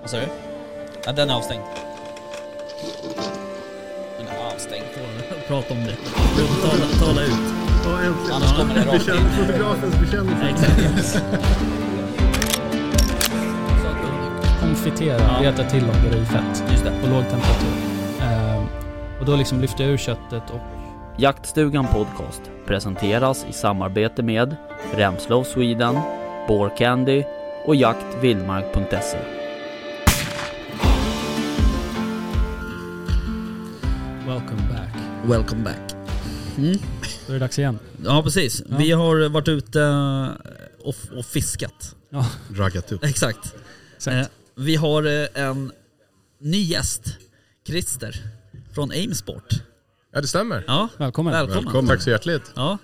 Vad sa du? Ja, den är avstängd. Den är avstängd. Prata om det. Tala, tala ut. Ja, äntligen. Annars kommer det rakt in. Fotografens bekännelse. Exakt. Konfitera, Ja. reta till och göra i fett Just det. på låg temperatur. Ehm, och då liksom lyfter jag ur köttet och Jaktstugan Podcast presenteras i samarbete med Remslow Sweden, Candy och jaktvildmark.se. welcome back. Welcome back. Mm. Då är det dags igen. Ja precis. Ja. Vi har varit ute och, och fiskat. Ja, Raggat upp. Exakt. exakt. Eh, vi har eh, en ny gäst. Christer. Från Aimsport. Ja det stämmer. Ja, Välkommen. välkommen. Tack så hjärtligt. Ja.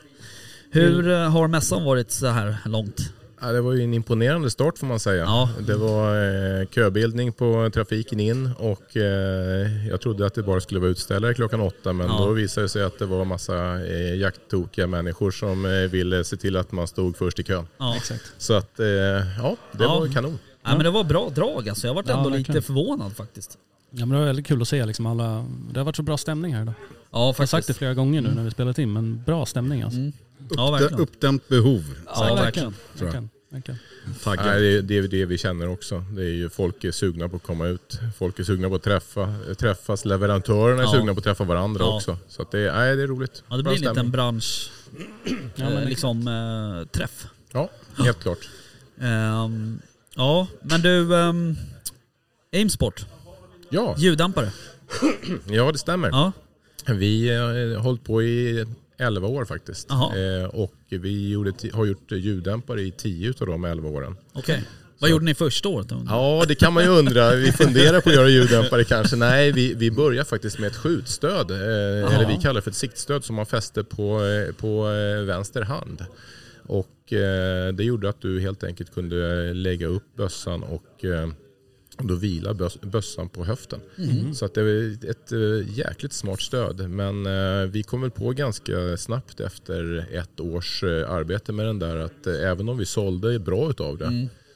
Hur eh, har mässan varit så här långt? Ja, det var ju en imponerande start får man säga. Ja. Det var eh, köbildning på trafiken in och eh, jag trodde att det bara skulle vara utställare klockan åtta men Ja. då visade det sig att det var massa eh, jakttokiga människor som eh, ville se till att man stod först i kön. Ja. Exakt. Så att eh, ja, det Ja. var kanon. Nej, men det var bra drag alltså. Jag varit Ja, ändå verkligen. lite förvånad faktiskt. Ja, men det var väldigt kul att se liksom alla... Det har varit så bra stämning här idag. Ja Jag har faktiskt. sagt det flera gånger nu när vi spelat in, men bra stämning alltså. Mm. Ja verkligen. Uppdämt behov. Ja verkligen. verkligen. verkligen. Nej, det, det är det vi känner också. Det är ju folk är sugna på att komma ut. Folk är sugna på att träffa, träffas. Leverantörerna är Ja. sugna på att träffa varandra Ja. också. Så att det, nej, det är roligt. Ja det Bra blir en stämning. bransch... Ja, eh, men liksom eh, träff. Ja, helt klart. Ehm, ja men du... Um, Aimsport. Ja, Ljuddämpare. ja det stämmer. Ja. Vi har eh, hållit på i 11 år faktiskt. Eh, och vi gjorde, har gjort ljuddämpare i 10 av de 11 åren. Okej. Vad gjorde ni första året? Ja, det kan man ju undra. Vi funderar på att göra ljuddämpare kanske. Nej, vi, vi börjar faktiskt med ett skjutstöd. Eh, eller vi kallar det för ett siktstöd som man fäste på, eh, på eh, vänster hand. Och eh, det gjorde att du helt enkelt kunde lägga upp bössan och eh, då vila bös- bössan på höften. Så att det är ett eh, jäkligt smart stöd. Men eh, vi kom väl på ganska snabbt efter ett års eh, arbete med den där att även om vi sålde bra utav det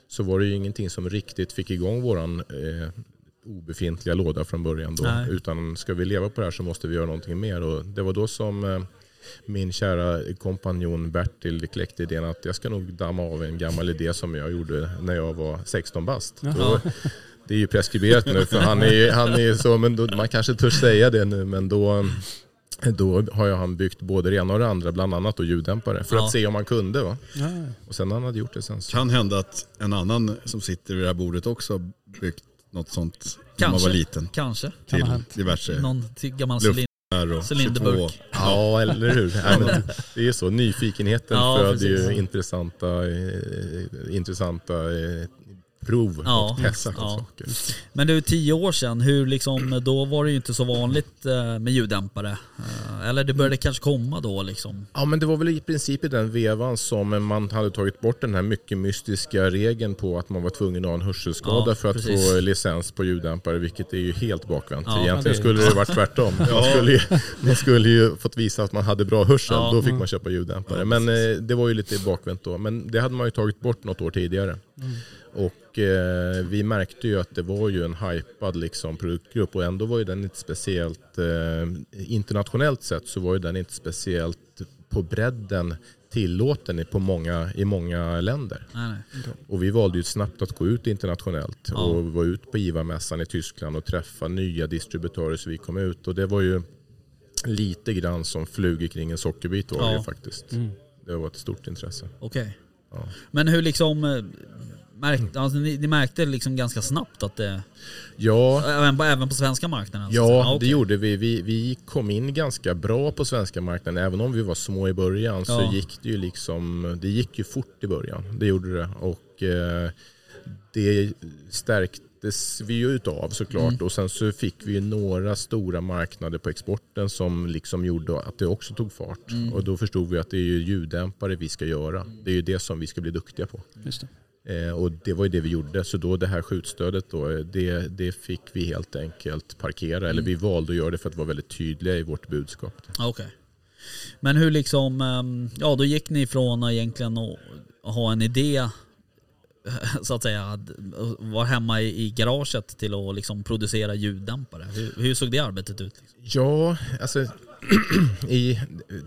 så var det ju ingenting som riktigt fick igång våran eh, obefintliga låda från början. Då. Nej. Utan ska vi leva på det här så måste vi göra någonting mer. Och det var då som eh, min kära kompanjon Bertil kläckte idén att jag ska nog damma av en gammal idé som jag gjorde när jag var 16 bast. Då, det är ju preskriberat nu för han är, han är så, men då, man kanske törs säga det nu men då då har ju han byggt både det ena och det andra, bland annat då ljuddämpare. För Ja. att se om han kunde. Va? Ja, Och sen när han hade gjort det sen så. Kan hända att en annan som sitter vid det här bordet också har byggt något sånt när man Kanske. var liten. Kanske. Till diverse Någon till gammal Luft- cylinder. där och 22. Cylinderburk. Ja, eller hur? Nej, men det är ju så. Nyfikenheten Ja, föder ju intressanta, eh, intressanta eh, prov Ja, och testa på ja. saker. Men du, tio år sedan, hur liksom, då var det ju inte så vanligt eh, med ljuddämpare. Eh, Eller det började kanske komma då liksom. Ja men det var väl i princip i den vevan som man hade tagit bort den här mycket mystiska regeln på att man var tvungen att ha en hörselskada Ja, för att precis. få licens på ljuddämpare vilket är ju helt bakvänt. Ja, Egentligen det skulle det varit tvärtom. Man skulle, ju, man skulle ju fått visa att man hade bra hörsel, då fick man köpa ljuddämpare. Men eh, det var ju lite bakvänt då. Men det hade man ju tagit bort något år tidigare. Och eh, vi märkte ju att det var ju en hypad liksom, produktgrupp och ändå var ju den inte speciellt, eh, internationellt sett så var ju den inte speciellt på bredden tillåten i- på många, i många länder. Nej, nej. Och vi valde ju snabbt att gå ut internationellt Ja. och vara ut på IVA-mässan i Tyskland och träffa nya distributörer så vi kom ut. Och det var ju lite grann som flugor kring en sockerbit var det Ja. ju faktiskt. Det var ett stort intresse. Okej. Ja. Men hur liksom, eh, märkte, alltså, ni, ni märkte liksom ganska snabbt att det, Ja, även på, även på svenska marknaden? Ja, säga? det okej. gjorde vi. vi. Vi kom in ganska bra på svenska marknaden. Även om vi var små i början så Ja. gick det ju liksom, det gick ju fort i början. Det gjorde det. Och eh, det stärktes vi ju utav såklart. Mm. Och sen så fick vi ju några stora marknader på exporten som liksom gjorde att det också tog fart. Mm. Och då förstod vi att det är ju ljuddämpare vi ska göra. Det är ju det som vi ska bli duktiga på. Eh, och det var ju det vi gjorde. Så då det här skjutstödet då, eh, det, det fick vi helt enkelt parkera. Eller vi valde att göra det för att vara väldigt tydliga i vårt budskap. Ja, Okej. Men hur liksom, ehm, ja då gick ni från egentligen att ha en idé så att säga, vara hemma i, garaget till att liksom producera ljuddämpare? Hur, hur såg det arbetet ut? Ja, alltså i,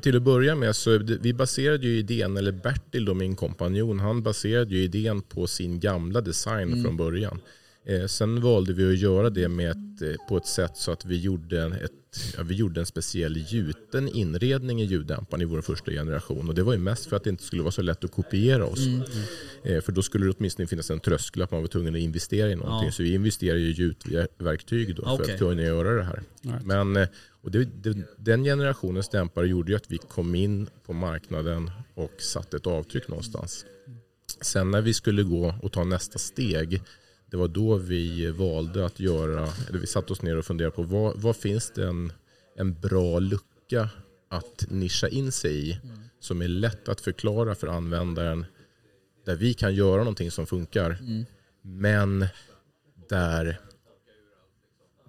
till att börja med så vi baserade ju idén, eller Bertil då min kompanjon, han baserade ju idén på sin gamla design Mm. från början. Eh, sen valde vi att göra det med ett, eh, på ett sätt så att vi gjorde, en- ett, ja, vi gjorde en speciell gjuten inredning i ljuddämparen i vår första generation. Och det var ju mest för att det inte skulle vara så lätt att kopiera oss. Mm. Eh, för då skulle det åtminstone finnas en tröskel att man var tvungen att investera i någonting. Ja. Så vi investerade i gjutverktyg då för Okej. att kunna göra det här. Right. Men och det, det, den generationens dämpare gjorde ju att vi kom in på marknaden och satte ett avtryck någonstans. Sen när vi skulle gå och ta nästa steg, det var då vi valde att göra, eller vi satte oss ner och funderade på vad, vad finns det en, en bra lucka att nischa in sig i som är lätt att förklara för användaren där vi kan göra någonting som funkar men där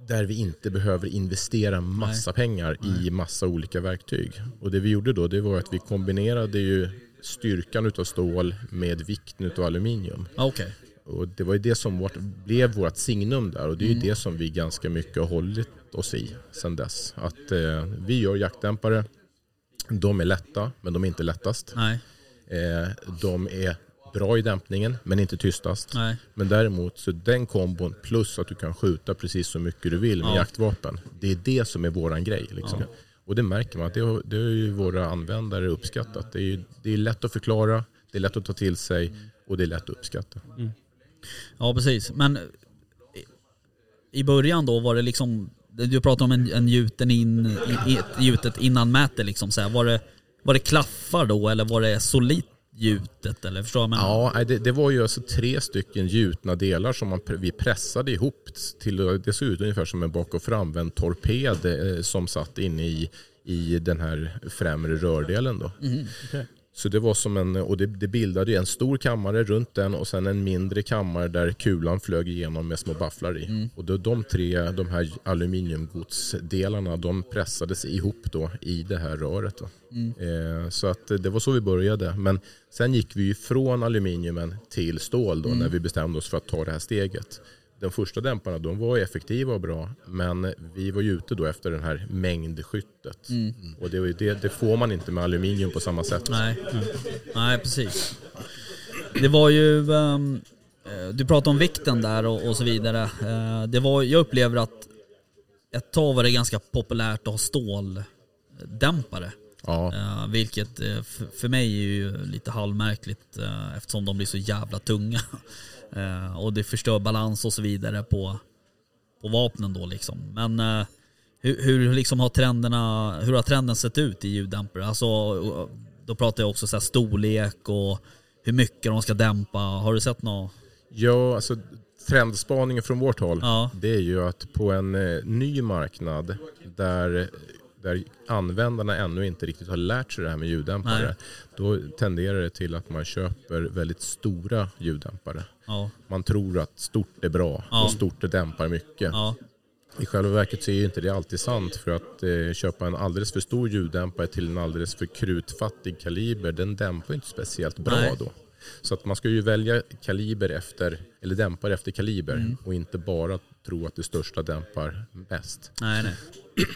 där vi inte behöver investera massa pengar i massa olika verktyg. Och det vi gjorde då det var att vi kombinerade ju styrkan utav stål med vikten utav aluminium. Okej. Och det var ju det som vårt, blev vårt signum där och det är ju det som vi ganska mycket har hållit oss i sedan dess. Att eh, vi gör jaktdämpare, de är lätta men de är inte lättast. Nej, Eh, de är bra i dämpningen men inte tystast. nej. Men däremot så den kombon plus att du kan skjuta precis så mycket du vill med Ja. jaktvapen. Det är det som är våran grej. Liksom. Och det märker man att det har, det har ju våra användare uppskattat. Det är, ju- det är lätt att förklara, det är lätt att ta till sig och det är lätt att uppskatta. Ja precis. Men i- början då var det liksom, du pratade om en, en gjuten in, gjutet innanmäte liksom så här. Var det, var det klaffar då eller var det solitt gjutet eller förstår jag? Men, Ja, det, det var ju alltså tre stycken gjutna delar som man, vi pressade ihop till, det såg ut ungefär som en bak och framvänd torped eh, som satt inne i, i den här främre rördelen då. okej. Så det var som en, och det, det bildade en stor kammare runt den och sen en mindre kammare där kulan flög igenom med små bafflar i. Och då, de tre, de här aluminiumgodsdelarna, de pressades ihop då i det här röret. Då. Eh, så att det var så vi började. Men sen gick vi ju från aluminiumen till stål då när vi bestämde oss för att ta det här steget. De första dämparna de var effektiva och bra men vi var ju ute då efter den här mängdskyttet. Och det, det, det får man inte med aluminium på samma sätt. Nej, nej precis. Det var ju, eh, du pratade om vikten där och, och så vidare. Eh, det var, jag upplever att ett tag var det ganska populärt att ha ståldämpare. Ja. Eh, vilket f- för mig är ju lite halvmärkligt eftersom de blir så jävla tunga. Eh, och det förstör balans och så vidare på, på vapnen då liksom. Men eh, hur, hur liksom har trenderna, hur har trenden sett ut i ljuddämpare? Alltså, då pratar jag också så storlek och hur mycket de ska dämpa. Har du sett något? Ja, alltså trendspaningen från vårt håll Ja. det är ju att på en eh, ny marknad där, där användarna ännu inte riktigt har lärt sig det här med ljuddämpare Nej. då tenderar det till att man köper väldigt stora ljuddämpare. Ja, Man tror att stort är bra Ja. och stort dämpar mycket. ja, I själva verket så är ju inte det alltid sant för att eh, köpa en alldeles för stor ljuddämpare till en alldeles för krutfattig kaliber den dämpar inte speciellt bra Nej. då. Så att man ska ju välja kaliber efter, eller dämpare efter kaliber Mm. och inte bara tro att det största dämpar bäst. nej nej.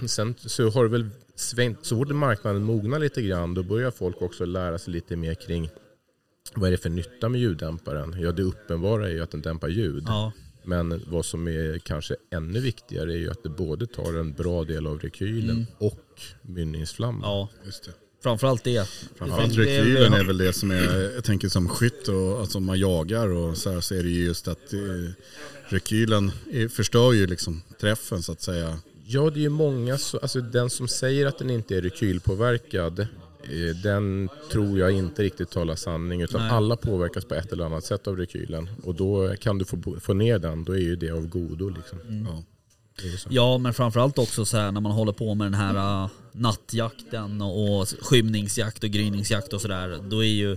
Sen så har det väl svängt, så fort marknaden mognar lite grann då börjar folk också lära sig lite mer kring vad är det för nytta med ljuddämparen? Ja det uppenbara är ju att den dämpar ljud. Ja, Men vad som är kanske ännu viktigare är ju att det både tar en bra del av rekylen och mynningsflamman. ja. Just det. Framförallt det. Framförallt rekylen är väl det som är, jag tänker som skytt och alltså man jagar och så här så är det ju just att eh, rekylen är, förstör ju liksom träffen så att säga. Ja, det är ju många, så, alltså den som säger att den inte är rekylpåverkad, den tror jag inte riktigt talar sanning. Utan Nej. alla påverkas på ett eller annat sätt av rekylen. Och då kan du få, få ner den, då är ju det av godo. Liksom. Ja. Ju så. Ja men framförallt också så här när man håller på med den här uh, nattjakten och skymningsjakt och gryningsjakt och sådär. Då är ju,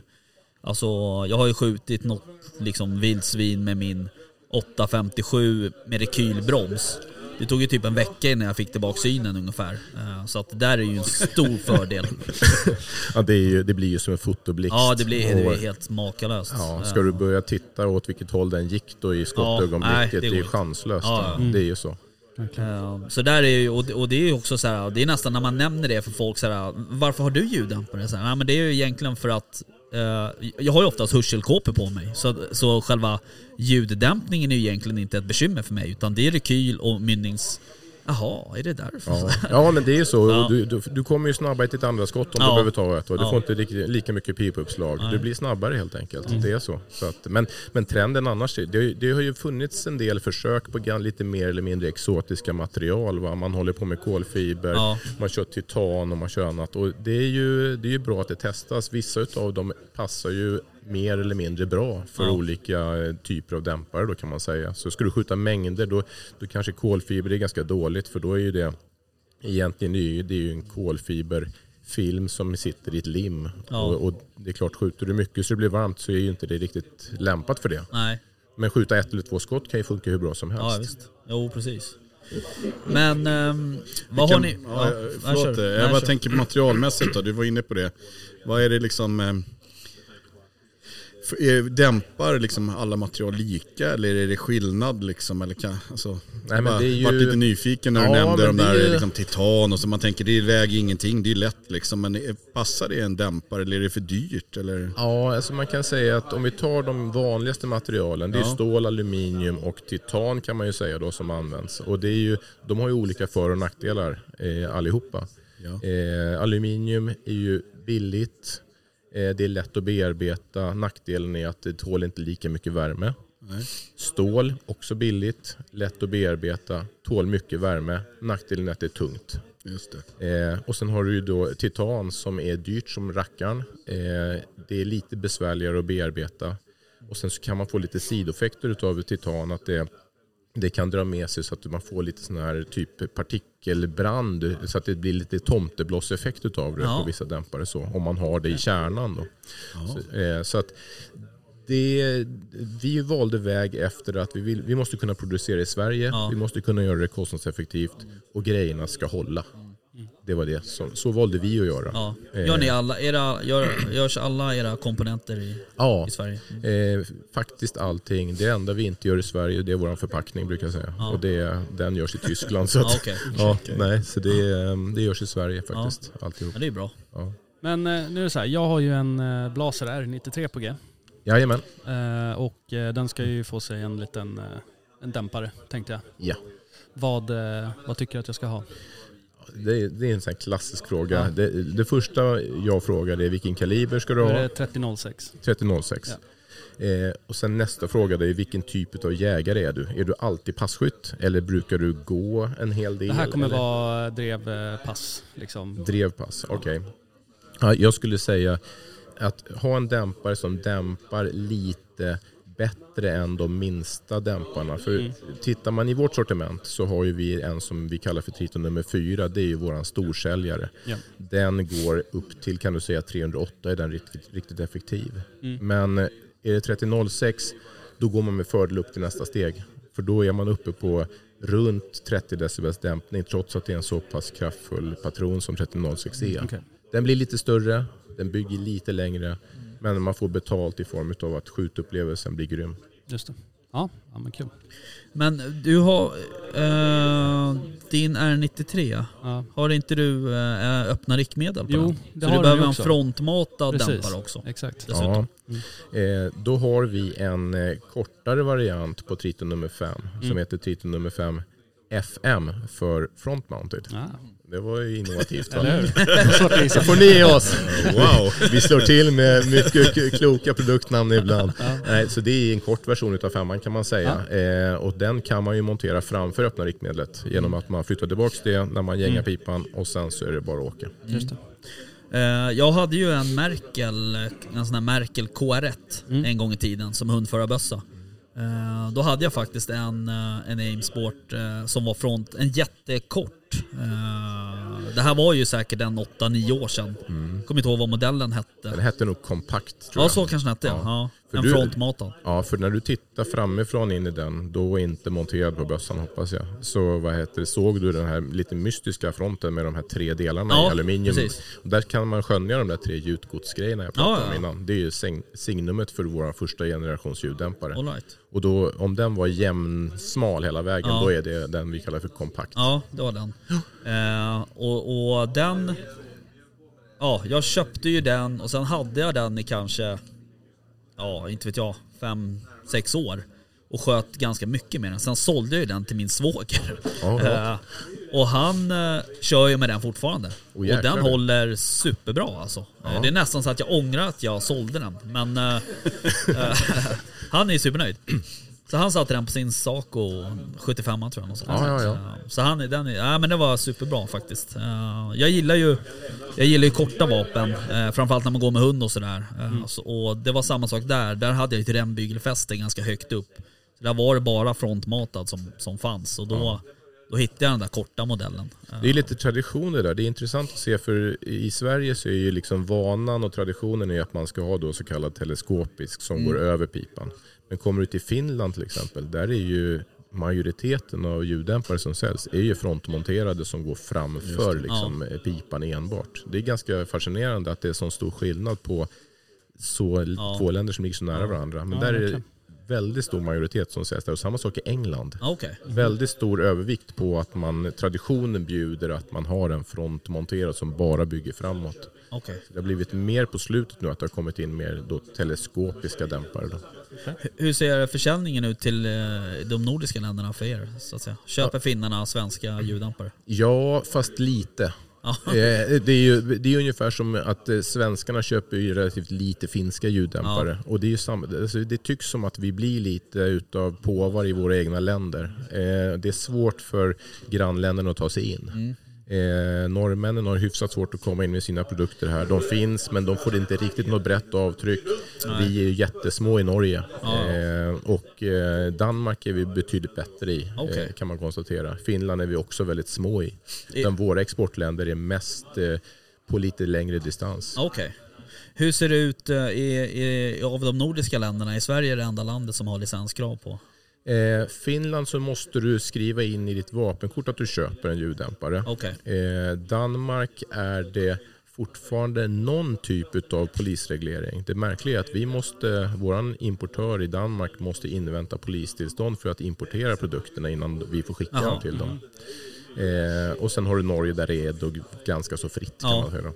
alltså jag har ju skjutit något liksom vildsvin med min 857 med rekylbroms. Det tog ju typ en vecka innan jag fick tillbaka synen ungefär. Eh, Så att det där är ju en stor fördel. Ja, det, är ju, det blir ju som en fotoblixt. Ja, det blir, det blir helt makalöst. Ja, ska du börja titta åt vilket håll den gick då i skottögonblicket, nej, det det, är ju chanslöst. Ja, ja. Det är ju så. Eh, Så där är ju, och det- och det är ju också så här, det är nästan när man nämner det för folk så här, varför har du ljuddämpare? Så här, nej, men det är ju egentligen för att eh, Eh, jag har ju oftast hörselkåpor på mig, så, så själva ljuddämpningen är ju egentligen inte ett bekymmer för mig, utan det är rekyl och mynnings... Jaha, är det därför? Ja. ja, men det är ju så. Ja. Du, du, du kommer ju snabbare till ett andra skott om Ja. du behöver ta ett. Du Ja. får inte lika, lika mycket pipuppslag. Du blir snabbare helt enkelt. Det är så. så att, men, men trenden annars, det, det har ju funnits en del försök på lite mer eller mindre exotiska material. Va? Man håller på med kolfiber, man kör titan och man kör annat. Och det är ju, det är ju bra att det testas. Vissa av dem passar ju mer eller mindre bra för Ja. olika eh, typer av dämpare då kan man säga. Så ska du skjuta mängder då, då kanske kolfiber är ganska dåligt för då är ju det egentligen det är ju, det är ju en kolfiberfilm som sitter i ett lim. Ja. Och, och det är klart, skjuter du mycket så det blir varmt så är ju inte det riktigt lämpat för det. Nej, Men skjuta ett eller två skott kan ju funka hur bra som helst. ja visst. Jo, precis. Men, ehm, vad har ni... Ja, ja, förlåt, jag bara tänker på materialmässigt då, du var inne på det. Vad är det liksom... Dämpar liksom alla material lika eller är det skillnad liksom? Eller kan, alltså, men jag bara det är ju- lite nyfiken när du Ja, nämnde de där ju- liksom, titan och så. Man tänker det väger ingenting, det är lätt liksom. Men passar det en dämpare eller är det för dyrt? Eller? Ja, alltså man kan säga att om vi tar de vanligaste materialen, det är Ja. stål, aluminium och titan kan man ju säga då som används. Och det är ju, de har ju olika för och nackdelar eh, allihopa. Ja. Eh, aluminium är ju billigt, det är lätt att bearbeta. Nackdelen är att det tål inte lika mycket värme. Nej. Stål, också billigt, lätt att bearbeta, tål mycket värme. Nackdelen är att det är tungt. Just. Eh, och sen har du ju då titan som är dyrt som rackaren. Eh, det är lite besvärligare att bearbeta. Och sen så kan man få lite sidoeffekter utav titan. Att det, det kan dra med sig så att man får lite sån här typ partikelbrand. Så att det blir lite tomteblosseffekt utav det Ja. på vissa dämpare. Så, om man har det i kärnan. Då. Så, eh, så att det, vi valde väg efter att vi, vill, vi måste kunna producera i Sverige, Ja. vi måste kunna göra det kostnadseffektivt och grejerna ska hålla. Det var det. Så, så valde vi att göra. Ja. Eh, Gör ni alla, era, gör, görs alla era komponenter i, Ja, i Sverige? eh, faktiskt allting. Det enda vi inte gör i Sverige det är vår förpackning brukar jag säga. Ja. Och det, den görs i Tyskland. Så, att, Ja, okej. ja, nej, så det, eh, det görs i Sverige faktiskt. Alltihop. Ja, det är bra. Ja. Men eh, nu är det så här, jag har ju en eh, Blaser R93 på G. Jajamän. Eh, och eh, den ska ju få sig en liten eh, en dämpare, tänkte jag. Ja. Vad, eh, vad tycker du att jag ska ha? Det, är- det är en sån klassisk fråga. Ja. Det, det första jag frågar är vilken kaliber ska du ha? är det 3006. 3006. Eh, och sen nästa fråga är vilken typ av jägare är du? Är du alltid passkytt eller brukar du gå en hel del? Det här kommer eller? vara drevpass. Liksom. Drevpass, okej. Ja, jag skulle säga att ha en dämpare som dämpar lite bättre än de minsta dämparna. För Mm. tittar man i vårt sortiment så har ju vi en som vi kallar för Triton nummer 4. Det är ju våran storsäljare. Ja. Den går upp till, kan du säga 308 är den riktigt, riktigt effektiv. Mm. Men är det 3006 då går man med fördel upp till nästa steg. För då är man uppe på runt 30 decibels dämpning trots att det är en så pass kraftfull patron som 3006 är. Okej. Den blir lite större, den bygger lite längre men man får betalt i form av att skjutupplevelsen blir grym. Just det. Ja, ja men kul. Men du har eh, din R93. Ja. Har inte du eh, öppna riktmedel på Jo, den? det Så har du behöver en frontmatad Precis. dämpare också. Exakt. Dessutom. Ja. Eh, då har vi en eh, kortare variant på Triton nummer 5 som Mm. heter Triton nummer 5 FM för front mounted. Ja. Det var ju innovativt. va? Eller hur? Får ni ge oss. Wow, vi slår till med mycket kloka produktnamn ibland. Nej, så det är en kort version av femman kan man säga. Eh, och den kan man ju montera framför öppna riktmedlet genom att man flyttar tillbaka det när man gängar pipan och sen så är det bara att åka. Just det. Eh, Jag hade ju en Merkel, en sån här Merkel KR1 Mm. en gång i tiden som hundförarbössa. Eh, Då hade jag faktiskt en, eh, en Aimsport eh, som var front, en jättekort. Det här var ju säkert en 8-9 år sedan. Kommer inte ihåg vad modellen hette. Den hette nog kompakt tror Ja jag. så kanske den hette ja. Ja. För En du-. Ja, för när du tittar framifrån in i den, då inte monterad på bössan hoppas jag. Så vad heter det, såg du den här lite mystiska fronten med de här tre delarna Ja, i aluminium? precis. Där kan man skönja de där tre gjutgodsgrejerna jag pratade Ja, om innan. Det är ju sign- signumet för våra första generations ljuddämpare. All right. Och då, om den var jämnsmal hela vägen, Ja. då är det den vi kallar för kompakt. Ja, det var den. Eh, och, och den... Ja, jag köpte ju den och sen hade jag den i kanske, ja inte vet jag, fem, sex år. Och sköt ganska mycket med den. Sen sålde jag ju den till min svåger. Eh, och han eh, kör ju med den fortfarande. Oh, och den håller superbra alltså. Eh, Det är nästan så att jag ångrar att jag sålde den. Men eh, eh, han är ju supernöjd. Så han satte den på sin sak och 75 tror jag. något. Ja, ja, ja. Så, så han, den ja, men det var superbra faktiskt. Eh, Jag gillar ju, jag gillar ju korta vapen, eh, framförallt när man går med hund och sådär. Eh, Mm. Och det var samma sak där, där hade jag ett rembygelfäste ganska högt upp. Så där var det bara frontmatad som, som fanns och då, då hittade jag den där korta modellen. Eh, Det är lite traditioner där. Det är intressant att se för i Sverige så är ju liksom vanan och traditionen är att man ska ha då så kallad teleskopisk som går över pipan. Men kommer du till Finland till exempel, där är ju majoriteten av ljuddämpare som säljs är ju frontmonterade som går framför liksom, pipan enbart. Det är ganska fascinerande att det är så stor skillnad på så Ja. två länder som ligger så nära varandra. Men Ja, där är det väldigt stor majoritet som säljs där. Och samma sak i England Ja, Okej. väldigt stor övervikt på att man, traditionen bjuder att man har en front monterad som bara bygger framåt. Okej. Det har blivit mer på slutet nu att det har kommit in mer då teleskopiska dämpare. Då. Hur ser försäljningen ut till eh, de nordiska länderna för er? Så att säga? Köper finnarna svenska ljuddämpare? Ja, fast lite. Ja. Eh, Det är ju det är ungefär som att eh, svenskarna köper ju relativt lite finska ljuddämpare. Och det, är ju samma, alltså det tycks som att vi blir lite utav påvar i våra egna länder. Det är svårt för grannländerna att ta sig in. Eh, norrmännen har hyfsat svårt att komma in med sina produkter här. De finns men de får inte riktigt något brett avtryck. Vi är ju jättesmå i Norge. Eh, och eh, Danmark är vi betydligt bättre i eh, kan man konstatera. Finland är vi också väldigt små i. Utan våra exportländer är mest eh, på lite längre distans. Okej. Hur ser det ut eh, i, i, av de nordiska länderna? Är Sverige det enda landet som har licenskrav på? Eh, Finland så måste du skriva in i ditt vapenkort att du köper en ljuddämpare. Okej. Eh, Danmark är det fortfarande någon typ av polisreglering. Det märkliga är att vi måste, våran importör i Danmark måste invänta polistillstånd för att importera produkterna innan vi får skicka Jaha. dem till dem. Eh, och sen har du Norge där det är ganska så fritt kan Ja. man säga.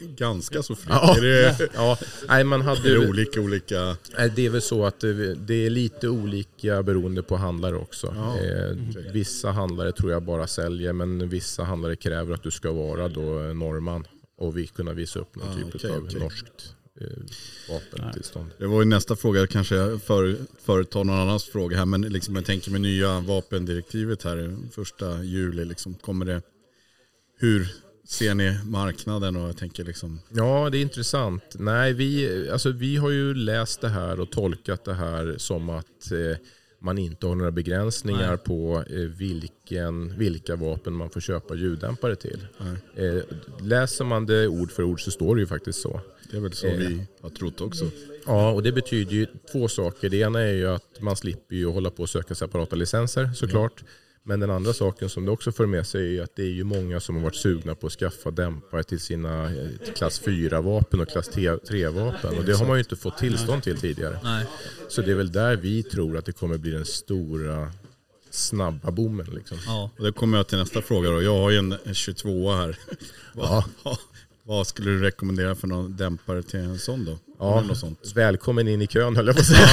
Ganska så fritt. Ja. Är det, Ja, nej, man är hade det olika olika... Nej, Det är väl så att det det är lite olika beroende på handlare också. Ja, Eh, Vissa handlare tror jag bara säljer men vissa handlare kräver att du ska vara då norrman och vi kunna visa upp någon Ah, typ okej, av okej. norskt eh, vapentillstånd. Det var ju nästa fråga, kanske jag för, företar någon annans fråga här, men liksom jag tänker med nya vapendirektivet här första juli, liksom, kommer det, hur ser ni marknaden och jag tänker liksom, Ja, det är intressant. Nej, vi, alltså, vi har ju läst det här och tolkat det här som att eh, man inte har några begränsningar Nej. på eh, vilken, vilka vapen man får köpa ljuddämpare till. Eh, läser man det ord för ord så står det ju faktiskt så. det är väl så Eh. vi har trott också. Ja, och det betyder ju två saker. Det ena är ju att man slipper ju hålla på och söka separata licenser såklart. Men den andra saken som det också för med sig är att det är ju många som har varit sugna på att skaffa dämpare till sina eh, klass 4-vapen och klass 3-vapen. Och det har man ju inte fått tillstånd till tidigare. Nej. Så det är väl där vi tror att det kommer bli den stora snabba boomen. Liksom. Ja. Och då kommer jag till nästa fråga då. Jag har ju en, en 22 här. Ja. vad, skulle du rekommendera för någon dämpare till en sån då? Ja, Eller något sånt. välkommen in i kön höll jag på att säga.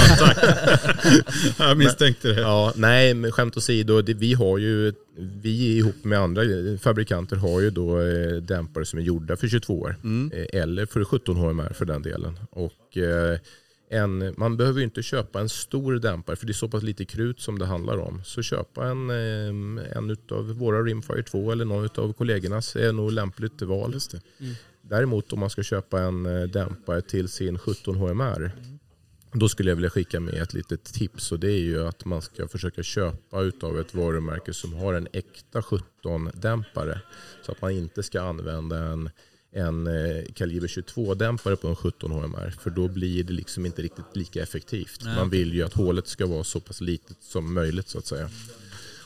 Jag misstänkte det. Ja, nej, men skämt åsido, det, vi har ju, vi ihop med andra fabrikanter har ju då eh, dämpare som är gjorda för 22 år. Eh, eller för 17 HMR för den delen. Och eh, en, man behöver ju inte köpa en stor dämpare för det är så pass lite krut som det handlar om. Så köpa en, en av våra Rimfire 2 eller någon av kollegornas är nog lämpligt val. Det. Däremot om man ska köpa en eh, dämpare till sin 17 HMR då skulle jag vilja skicka med ett litet tips och det är ju att man ska försöka köpa utav ett varumärke som har en äkta 17-dämpare. Så att man inte ska använda en, en eh, kaliber 22-dämpare på en 17 HMR. För då blir det liksom inte riktigt lika effektivt. Nej, Man vill ju att hålet ska vara så pass litet som möjligt så att säga.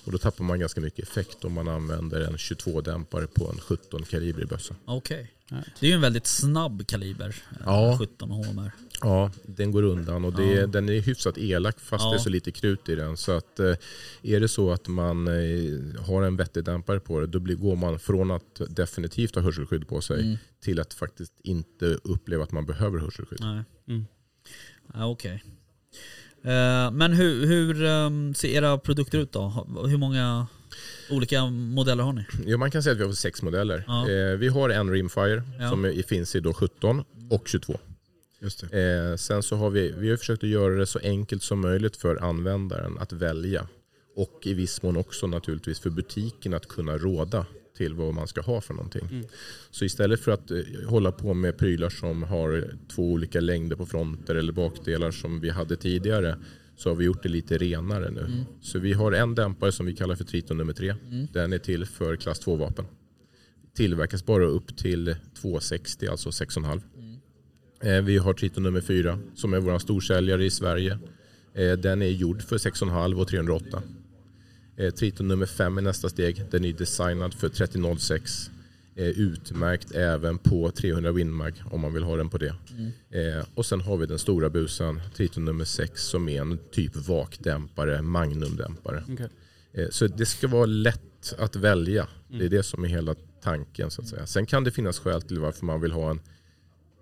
Och då tappar man ganska mycket effekt om man använder en 22-dämpare på en 17 kaliber i bössa. Okej. Nej. Det är ju en väldigt snabb kaliber. Ja. 17 HMR. Ja, den går undan och det, Ja. den är hyfsat elak fast Ja. det är så lite krut i den. Så att eh, är det så att man eh, har en vettig dämpare på det då blir, går man från att definitivt ha hörselskydd på sig Mm. till att faktiskt inte uppleva att man behöver hörselskydd. Nej. Mm. Ja, Okej. Eh, Men hur, hur ehm, ser era produkter ut då? Hur många olika modeller har ni? Ja, man kan säga att vi har sex modeller. Ja. Vi har en Rimfire som finns i då 17 och 22. Just det. Eh, sen så har vi, vi har försökt att göra det så enkelt som möjligt för användaren att välja. Och i viss mån också naturligtvis för butiken att kunna råda till vad man ska ha för någonting. Mm. Så istället för att eh, hålla på med prylar som har två olika längder på fronter eller bakdelar som vi hade tidigare så har vi gjort det lite renare nu. Mm. Så vi har en dämpare som vi kallar för Triton nummer 3. Mm. Den är till för klass 2-vapen. Tillverkas bara upp till 260, alltså 6,5. Eh, Vi har Triton nummer 4 som är vår storsäljare i Sverige. Eh, Den är gjord för 6,5 och 308. Eh, Triton nummer 5 är nästa steg. Den är designad för 3006. Eh, Utmärkt även på 300 Winmag om man vill ha den på det. Mm. Eh, Och sen har vi den stora busan, Triton nummer 6 som är en typ vakdämpare, magnumdämpare. Eh, Så det ska vara lätt att välja. Det är Mm. det som är hela tanken. så att säga. Sen kan det finnas skäl till varför man vill ha en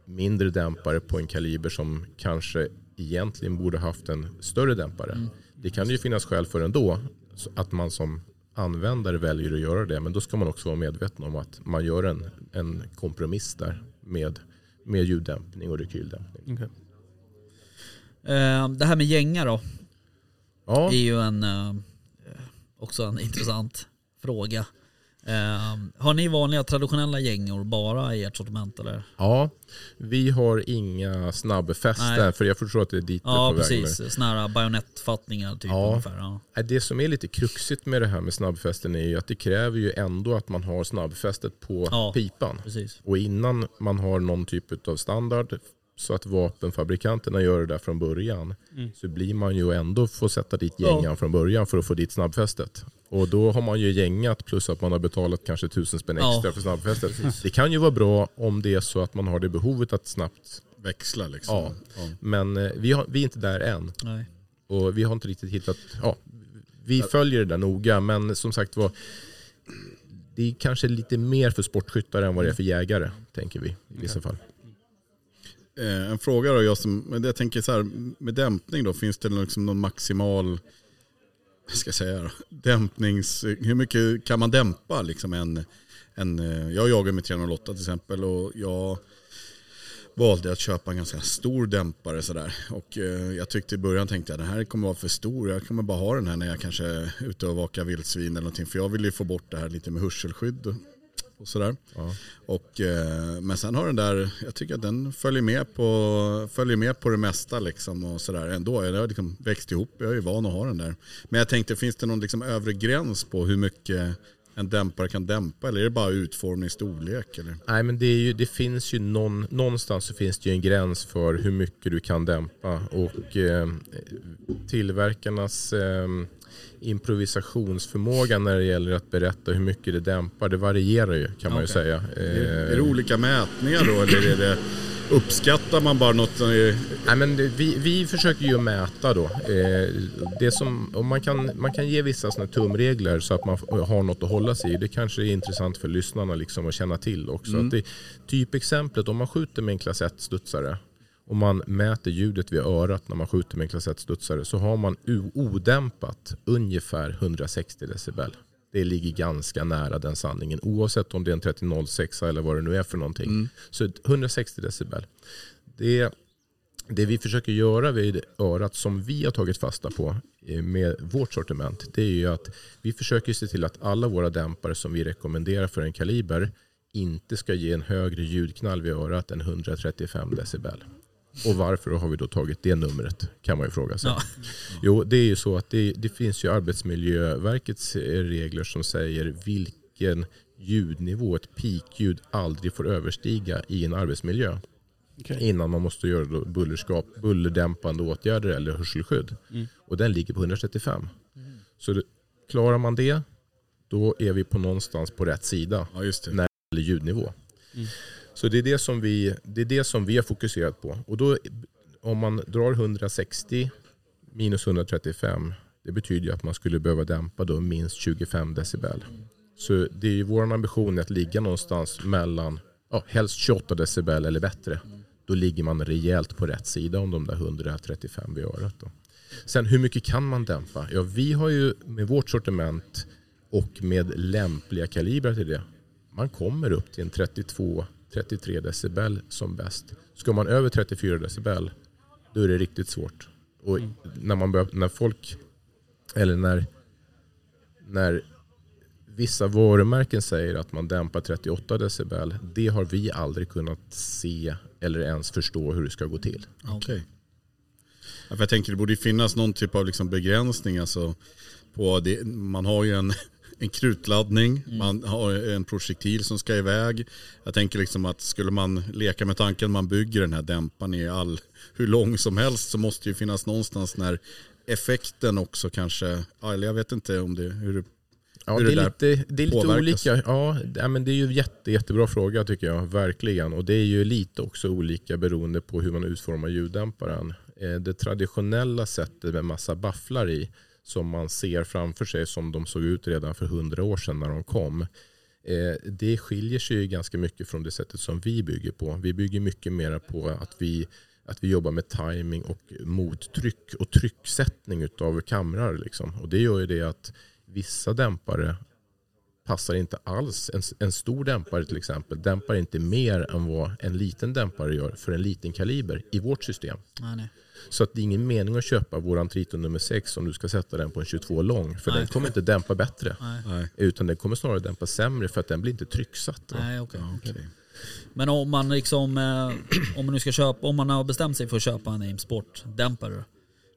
mindre dämpare på en kaliber som kanske egentligen borde haft en större dämpare. Mm. Det kan ju finnas skäl för ändå att man som användare väljer att göra det. Men då ska man också vara medveten om att man gör en, en kompromiss där med, med ljuddämpning och rekyldämpning. Okej. Eh, Det här med gänga då, Ja, är ju en, eh, också en intressant fråga. Eh, Har ni vanliga traditionella gängor bara i ert sortiment eller? ja, vi har inga snabbfästen Nej. för jag förstår att det är dit du är Ja på väg nu. precis, såna här bajonettfattningar typ Ja. ungefär. Ja. Det som är lite kruxigt med det här med snabbfästen är ju att det kräver ju ändå att man har snabbfästet på Ja. pipan. Precis. Och innan man har någon typ av standard så att vapenfabrikanterna gör det där från början Mm. så blir man ju ändå få sätta dit gängan från början för att få dit snabbfästet. Och då har man ju gängat plus att man har betalat kanske tusen spänn Ja. extra för snabbfästet. Det kan ju vara bra om det är så att man har det behovet att snabbt, Växla liksom. Ja. men eh, vi, har, vi är inte där än. Nej. Och vi har inte riktigt hittat, ja, vi följer det där noga men som sagt var det är kanske lite mer för sportskyttar än vad det är för jägare, tänker vi i vissa fall. Eh, en fråga då, jag, som, men jag tänker så här, med dämpning då, finns det liksom någon maximal, vad ska jag säga då, dämpnings, hur mycket kan man dämpa liksom en, en eh, jag jagar med 308 till exempel och jag valde att köpa en ganska stor dämpare sådär. Och eh, jag tyckte i början tänkte jag den här kommer vara för stor. Jag kommer bara ha den här när jag kanske är ute och vakar vildsvin eller någonting. För jag vill ju få bort det här lite med hörselskydd och, sådär. Ja. Och, eh, men sen har den där, jag tycker att den följer med på, följer med på det mesta liksom och sådär ändå. Jag har liksom växt ihop, jag är ju van att ha den där. Men jag tänkte, finns det någon liksom övre gräns på hur mycket en dämpare kan dämpa? Eller är det bara utformning, storlek? Eller? Nej men det, ju, det finns ju någon, någonstans så finns det ju en gräns för hur mycket du kan dämpa och eh, tillverkarnas eh, improvisationsförmåga när det gäller att berätta hur mycket det dämpar, det varierar ju kan man ju Okej. säga. Är, är det Eh, olika mätningar då? Eller är det, uppskattar man bara något är, Nej, men vi, vi försöker ju mäta då. Eh, det som, och man, kan, man kan ge vissa såna tumregler så att man har något att hålla sig i. Det kanske är intressant för lyssnarna liksom att känna till också. Mm. Att det, typexemplet, om man skjuter med en klass 1-studsare och man mäter ljudet vid örat när man skjuter med en klass 1-studsare så har man odämpat ungefär 160 decibel. Det ligger ganska nära den sanningen oavsett om det är en 3006 eller vad det nu är för någonting. Mm. Så 160 decibel. Det det vi försöker göra vid örat som vi har tagit fasta på eh, med vårt sortiment det är ju att vi försöker se till att alla våra dämpare som vi rekommenderar för en kaliber inte ska ge en högre ljudknall vid örat än 135 decibel. Och varför har vi då tagit det numret kan man ju fråga sig. Ja. Jo, det är ju så att det, det finns ju Arbetsmiljöverkets eh, regler som säger vilken ljudnivå, ett peakljud aldrig får överstiga i en arbetsmiljö. Okej. Innan man måste göra bullerskap, bullerdämpande åtgärder eller hörselskydd. Mm. Och den ligger på 135. Så det, klarar man det, då är vi på någonstans på rätt sida Ja, just det. Nej. eller ljudnivå. Mm. Så det är det, som vi, det är det som vi har fokuserat på. Och då, om man drar 160 minus 135, det betyder att man skulle behöva dämpa då minst 25 decibel. Så det är ju vår ambition att ligga någonstans mellan, ja, helst 28 decibel eller bättre. Då ligger man rejält på rätt sida om de där 135 vid örat. Då. Sen hur mycket kan man dämpa? Ja, vi har ju med vårt sortiment och med lämpliga kalibrar till det. Man kommer upp till en 32. 32-33 decibel som bäst. Ska man över 34 decibel då är det riktigt svårt. Och när, man börjar, när folk, eller när, när vissa varumärken säger att man dämpar 38 decibel, det har vi aldrig kunnat se eller ens förstå hur det ska gå till. Ja, för jag tänker det borde finnas någon typ av liksom begränsning. Alltså på det. Man har ju en, en krutladdning, man har en projektil som ska iväg. Jag tänker liksom att skulle man leka med tanken man bygger den här dämparen i all, hur lång som helst så måste det ju finnas någonstans när effekten också kanske, eller jag vet inte om det, hur det Ja, det, är lite, det är lite olika. Ja, men det är ju en jätte, jättebra fråga tycker jag, verkligen. Och det är ju lite också olika beroende på hur man utformar ljuddämparen. Eh, Det traditionella sättet med massa bafflar i, som man ser framför sig som de såg ut redan för hundra år sedan när de kom. eh, Det skiljer sig ganska mycket från det sättet som vi bygger på. Vi bygger mycket mer på att vi att vi jobbar med timing och mottryck och trycksättning av kamrar. Liksom. Och det gör ju det att vissa dämpare passar inte alls. En, en stor dämpare till exempel dämpar inte mer än vad en liten dämpare gör för en liten kaliber i vårt system. Nej, nej. Så att det är ingen mening att köpa våran Triton nummer 6 om du ska sätta den på en 22 lång. För Nej. den kommer inte dämpa bättre. Nej. Utan den kommer snarare dämpa sämre för att den blir inte trycksatt. nej okej. Okej. Men om man liksom, eh, om man nu ska köpa, om man har bestämt sig för att köpa en Aim Sport-dämpare.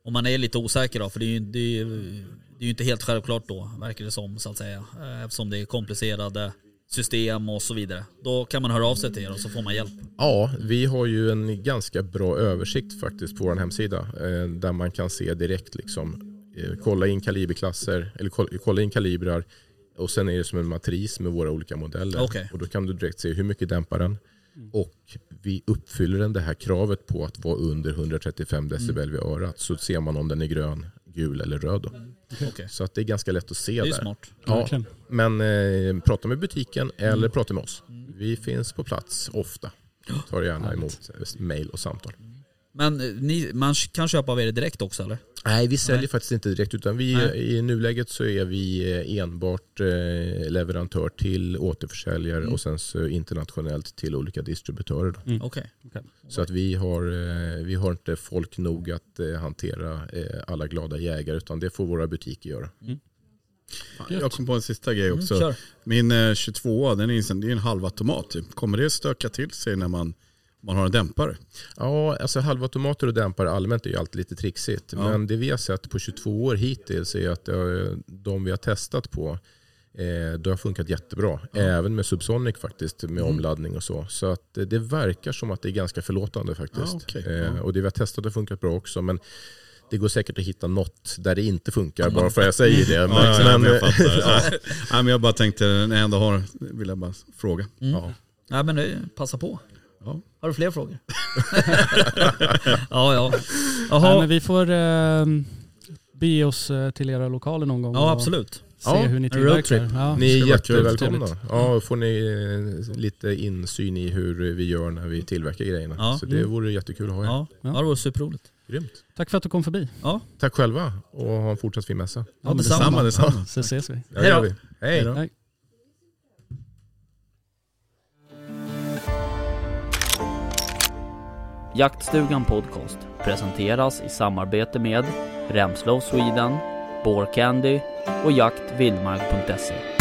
Om man är lite osäker då, för det är ju, det är, ju- det är ju inte helt självklart då, verkar det som så att säga. Eh, Eftersom det är komplicerade system och så vidare. Då kan man höra av sig till er och så får man hjälp. Ja, vi har ju en ganska bra översikt faktiskt på vår hemsida. Eh, där man kan se direkt liksom, eh, kolla in kaliberklasser, eller kolla, in kalibrar. Och sen är det som en matris med våra olika modeller. Okej. Och då kan du direkt se hur mycket dämpar den. Och vi uppfyller den det här kravet på att vara under 135 decibel vid örat. Så ser man om den är grön, gul eller röd. Då. Okej. Så att det är ganska lätt att se Det är där. smart. Ja, men eh, prata med butiken eller prata med oss. Vi finns på plats ofta. Tar gärna emot eh, mail och samtal. Men eh, ni, man kan köpa av er direkt också eller? Nej, vi säljer Nej. faktiskt inte direkt utan vi, Nej. i nuläget så är vi eh, enbart eh, leverantör till återförsäljare och sen så internationellt till olika distributörer. Då. Mm. Okej. Så att vi har, vi har inte folk nog att hantera alla glada jägare utan det får våra butiker göra. Jag kom på en sista grej Mm, också. Min eh, 22 den är, en- det är en halvautomat. Typ. Kommer det stöka till sig när man, man har en dämpare? Ja, alltså halvautomater och dämpare allmänt är ju alltid lite trixigt. Ja. Men det vi har sett på 22 år hittills är att eh, de vi har testat på eh, det har funkat jättebra. Även med Subsonic faktiskt, med omladdning och så. Så att eh, det verkar som att det är ganska förlåtande faktiskt. Ja, okej. Eh, Ja. Och det vi har testat har funkat bra också. Men det går säkert att hitta något där det inte funkar, bara för att jag säger det. Men, Ja, ja, men jag fattar. Ja. Men jag bara tänkte, när jag ändå har, vill jag bara fråga. Mm. ja. Nej men passa på. Ja. Har du fler frågor? ja, ja. Nej, men vi får eh, bege oss till era lokaler någon gång Ja absolut. se Ja, hur ni tillverkar. Ja. Ni är jättevälkomna. Ja, får ni eh, lite insyn i hur vi gör när vi tillverkar grejerna. Ja. Så det vore jättekul att ha er. Ja, ja det var superroligt. Grymt. Tack för att du kom förbi. Ja, Tack själva och ha en fortsatt fin mässa. ja men detsamma. detsamma. Så ses Hej då. vi. Hej. Hej då. Jaktstugan Podcast presenteras i samarbete med Remslow Sweden, Candy och jaktvildmark.se.